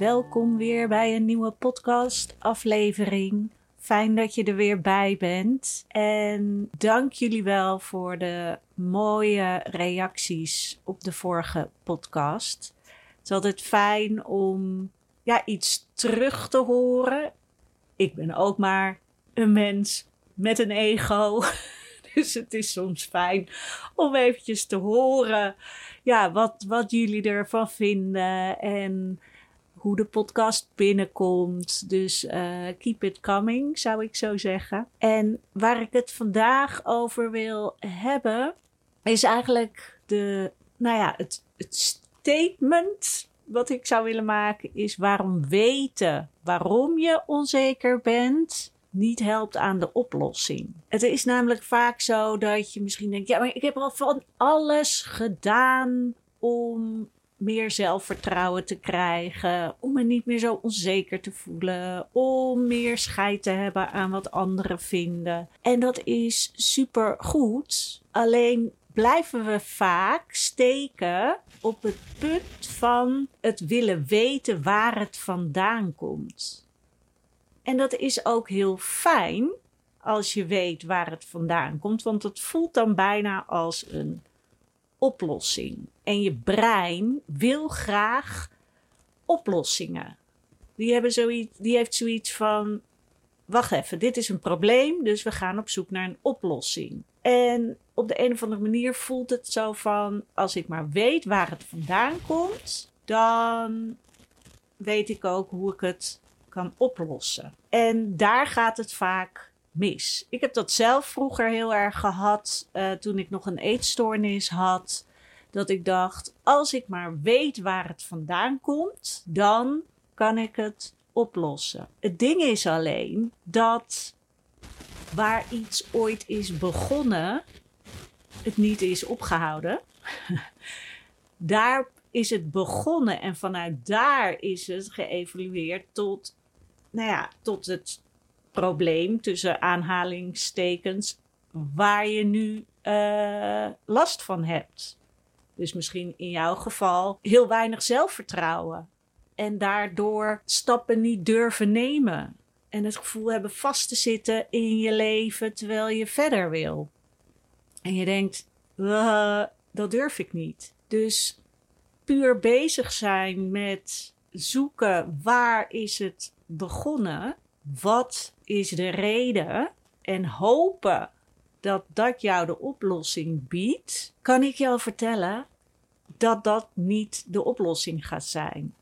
welkom weer bij een nieuwe podcast-aflevering. Fijn dat je er weer bij bent. En dank jullie wel voor de mooie reacties op de vorige podcast. Het is altijd fijn om ja, iets terug te horen. Ik ben ook maar een mens met een ego. Dus het is soms fijn om eventjes te horen ja, wat, wat jullie ervan vinden en hoe de podcast binnenkomt. Dus uh, keep it coming, zou ik zo zeggen. En waar ik het vandaag over wil hebben, is eigenlijk de, nou ja, het, het statement wat ik zou willen maken, is waarom weten waarom je onzeker bent niet helpt aan de oplossing. Het is namelijk vaak zo dat je misschien denkt: ja, maar ik heb al van alles gedaan om meer zelfvertrouwen te krijgen, om me niet meer zo onzeker te voelen, om meer scheid te hebben aan wat anderen vinden. En dat is super goed. Alleen blijven we vaak steken op het punt van het willen weten waar het vandaan komt. En dat is ook heel fijn als je weet waar het vandaan komt, want het voelt dan bijna als een oplossing. En je brein wil graag oplossingen. Die, hebben zoiets, die heeft zoiets van: wacht even, dit is een probleem, dus we gaan op zoek naar een oplossing. En op de een of andere manier voelt het zo van: als ik maar weet waar het vandaan komt, dan weet ik ook hoe ik het kan oplossen. En daar gaat het vaak Ik heb dat zelf vroeger heel erg gehad uh, toen ik nog een eetstoornis had. Dat ik dacht, als ik maar weet waar het vandaan komt, dan kan ik het oplossen. Het ding is alleen dat waar iets ooit is begonnen, het niet is opgehouden. daar is het begonnen en vanuit daar is het geëvolueerd tot nou ja, tot het probleem tussen aanhalingstekens waar je nu uh, last van hebt. Dus misschien in jouw geval heel weinig zelfvertrouwen. En daardoor stappen niet durven nemen. En het gevoel hebben vast te zitten in je leven terwijl je verder wil. En je denkt, dat durf ik niet. Dus puur bezig zijn met zoeken waar is het begonnen. Wat is de reden? En hopen dat dat jou de oplossing biedt, kan ik jou vertellen dat dat niet de oplossing gaat zijn.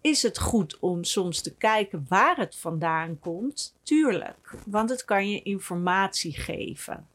Is het goed om soms te kijken waar het vandaan komt? Tuurlijk, want het kan je informatie geven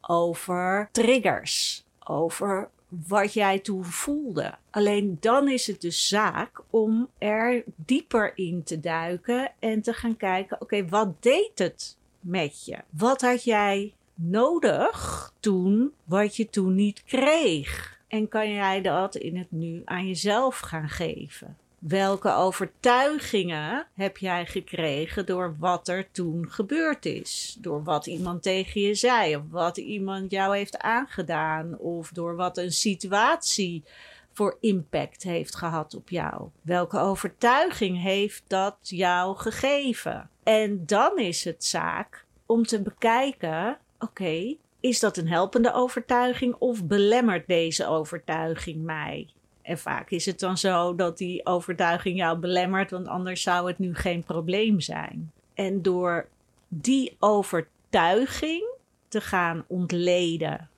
over triggers, over wat jij toen voelde. Alleen dan is het de zaak om er dieper in te duiken en te gaan kijken: oké, wat deed het met je? Wat had jij nodig toen wat je toen niet kreeg? En kan jij dat in het nu aan jezelf gaan geven? Welke overtuigingen heb jij gekregen door wat er toen gebeurd is? Door wat iemand tegen je zei, of wat iemand jou heeft aangedaan, of door wat een situatie voor impact heeft gehad op jou? Welke overtuiging heeft dat jou gegeven? En dan is het zaak om te bekijken: oké, is dat een helpende overtuiging of belemmert deze overtuiging mij? En vaak is het dan zo dat die overtuiging jou belemmert, want anders zou het nu geen probleem zijn. En door die overtuiging te gaan ontleden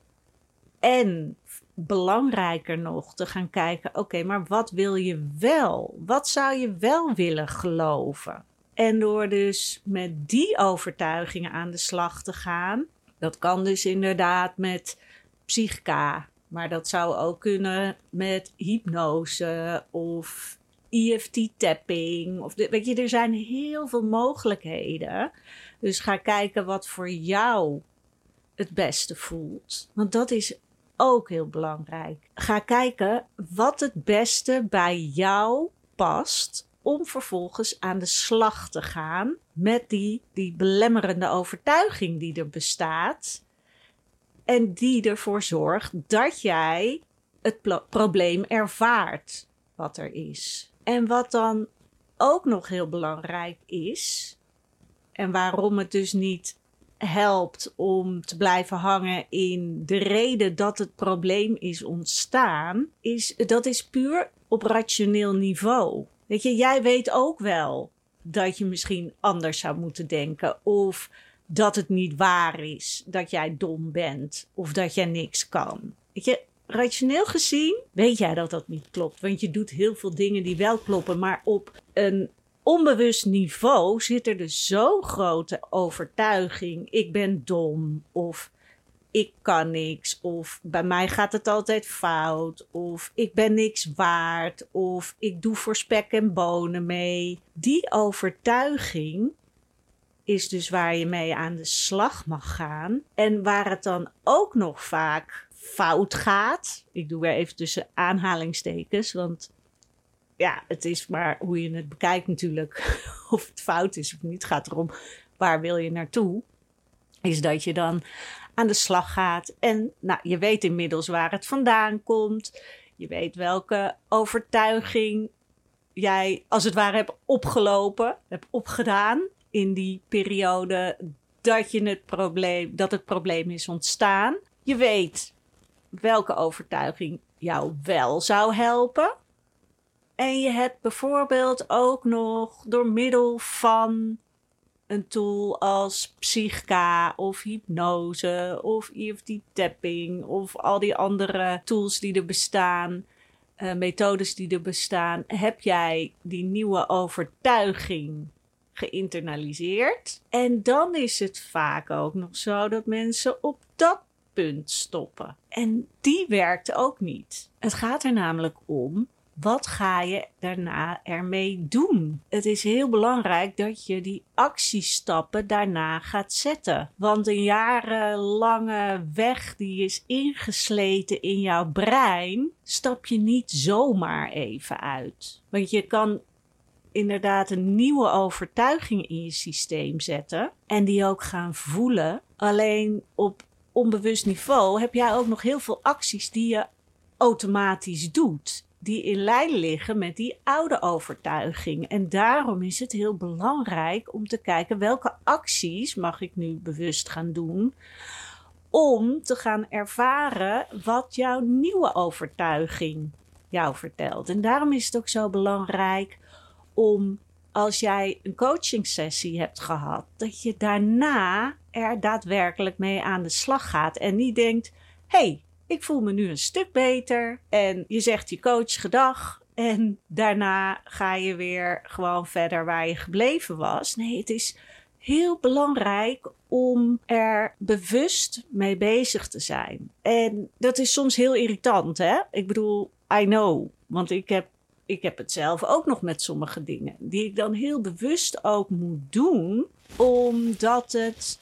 en belangrijker nog te gaan kijken: oké, maar wat wil je wel? Wat zou je wel willen geloven? En door dus met die overtuigingen aan de slag te gaan, dat kan dus inderdaad met psychica, maar dat zou ook kunnen met hypnose of EFT-tapping. Of weet je, er zijn heel veel mogelijkheden. Dus ga kijken wat voor jou het beste voelt. Want dat is ook heel belangrijk. Ga kijken wat het beste bij jou past. Om vervolgens aan de slag te gaan met die, die belemmerende overtuiging die er bestaat. En die ervoor zorgt dat jij het probleem ervaart wat er is. En wat dan ook nog heel belangrijk is, en waarom het dus niet helpt om te blijven hangen in de reden dat het probleem is ontstaan, is dat is puur op rationeel niveau. Weet je, jij weet ook wel dat je misschien anders zou moeten denken of dat het niet waar is dat jij dom bent of dat jij niks kan. Weet je, rationeel gezien weet jij dat dat niet klopt, want je doet heel veel dingen die wel kloppen, maar op een onbewust niveau zit er dus zo'n grote overtuiging: ik ben dom of ik kan niks of bij mij gaat het altijd fout of ik ben niks waard of ik doe voor spek en bonen mee. Die overtuiging is dus waar je mee aan de slag mag gaan en waar het dan ook nog vaak fout gaat. Ik doe weer even tussen aanhalingstekens, want ja, het is maar hoe je het bekijkt natuurlijk. Of het fout is of niet. Gaat erom waar wil je naartoe. Is dat je dan aan de slag gaat. En nou, je weet inmiddels waar het vandaan komt. Je weet welke overtuiging jij als het ware hebt opgelopen, hebt opgedaan in die periode dat, je het, probleem, dat het probleem is ontstaan. Je weet welke overtuiging jou wel zou helpen. En je hebt bijvoorbeeld ook nog door middel van een tool als Psychka of hypnose of EFT tapping of al die andere tools die er bestaan, uh, methodes die er bestaan, heb jij die nieuwe overtuiging geïnternaliseerd. En dan is het vaak ook nog zo dat mensen op dat punt stoppen. En die werkt ook niet. Het gaat er namelijk om wat ga je daarna ermee doen? Het is heel belangrijk dat je die actiestappen daarna gaat zetten. Want een jarenlange weg die is ingesleten in jouw brein, stap je niet zomaar even uit. Want je kan inderdaad een nieuwe overtuiging in je systeem zetten en die ook gaan voelen. Alleen op onbewust niveau heb jij ook nog heel veel acties die je automatisch doet die in lijn liggen met die oude overtuiging. En daarom is het heel belangrijk om te kijken welke acties mag ik nu bewust gaan doen om te gaan ervaren wat jouw nieuwe overtuiging jou vertelt. En daarom is het ook zo belangrijk om als jij een coaching sessie hebt gehad, dat je daarna er daadwerkelijk mee aan de slag gaat en niet denkt: hey, ik voel me nu een stuk beter. En je zegt je coach gedag. En daarna ga je weer gewoon verder waar je gebleven was. Nee, het is heel belangrijk om er bewust mee bezig te zijn. En dat is soms heel irritant, hè? Ik bedoel, I know. Want ik heb, ik heb het zelf ook nog met sommige dingen. Die ik dan heel bewust ook moet doen. Omdat het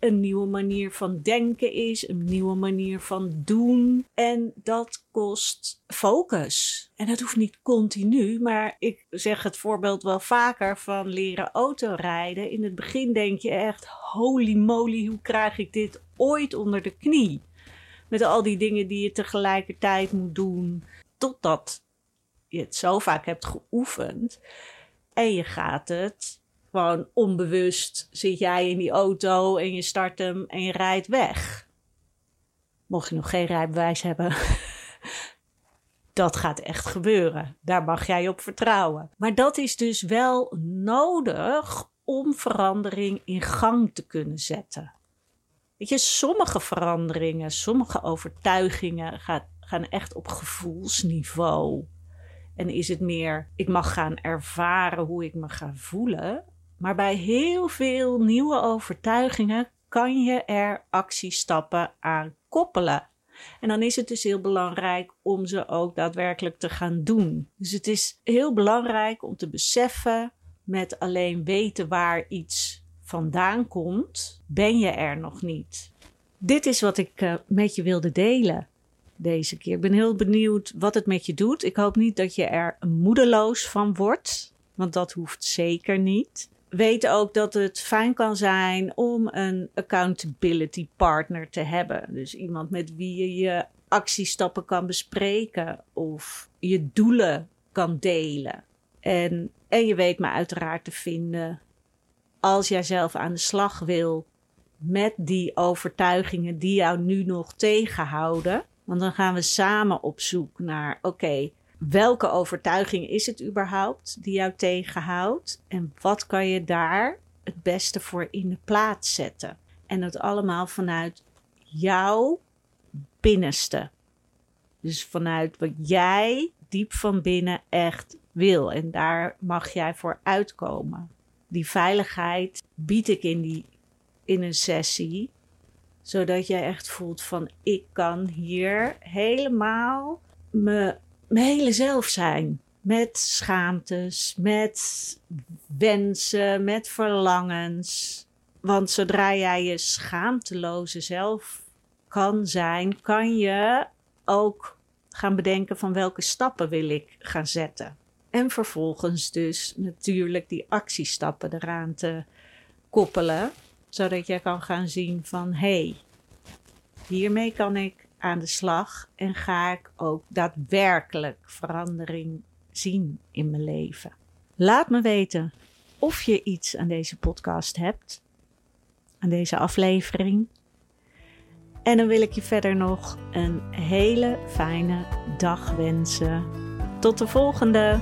een nieuwe manier van denken is, een nieuwe manier van doen. En dat kost focus. En dat hoeft niet continu, maar ik zeg het voorbeeld wel vaker van leren autorijden. In het begin denk je echt, holy moly, hoe krijg ik dit ooit onder de knie? Met al die dingen die je tegelijkertijd moet doen, totdat je het zo vaak hebt geoefend. En je gaat het gewoon onbewust zit jij in die auto en je start hem en je rijdt weg. Mocht je nog geen rijbewijs hebben, dat gaat echt gebeuren. Daar mag jij op vertrouwen. Maar dat is dus wel nodig om verandering in gang te kunnen zetten. Weet je, sommige veranderingen, sommige overtuigingen gaan, gaan echt op gevoelsniveau. En is het meer, ik mag gaan ervaren hoe ik me ga voelen. Maar bij heel veel nieuwe overtuigingen kan je er actiestappen aan koppelen. En dan is het dus heel belangrijk om ze ook daadwerkelijk te gaan doen. Dus het is heel belangrijk om te beseffen met alleen weten waar iets vandaan komt, ben je er nog niet. Dit is wat ik uh, met je wilde delen deze keer. Ik ben heel benieuwd wat het met je doet. Ik hoop niet dat je er moedeloos van wordt, want dat hoeft zeker niet weet ook dat het fijn kan zijn om een accountability partner te hebben. Dus iemand met wie je je actiestappen kan bespreken of je doelen kan delen. En, en je weet me uiteraard te vinden als jij zelf aan de slag wil met die overtuigingen die jou nu nog tegenhouden. Want dan gaan we samen op zoek naar: oké, welke overtuiging is het überhaupt die jou tegenhoudt? En wat kan je daar het beste voor in de plaats zetten? En dat allemaal vanuit jouw binnenste. Dus vanuit wat jij diep van binnen echt wil. En daar mag jij voor uitkomen. Die veiligheid bied ik in, die, in een sessie. Zodat jij echt voelt van ik kan hier helemaal me, mijn hele zelf zijn. Met schaamtes, met wensen, met verlangens. Want zodra jij je schaamteloze zelf kan zijn, kan je ook gaan bedenken van welke stappen wil ik gaan zetten. En vervolgens dus natuurlijk die actiestappen eraan te koppelen, zodat je kan gaan zien van hé, hey, hiermee kan ik aan de slag en ga ik ook daadwerkelijk verandering zien in mijn leven. Laat me weten of je iets aan deze podcast hebt, aan deze aflevering. En dan wil ik je verder nog een hele fijne dag wensen. Tot de volgende!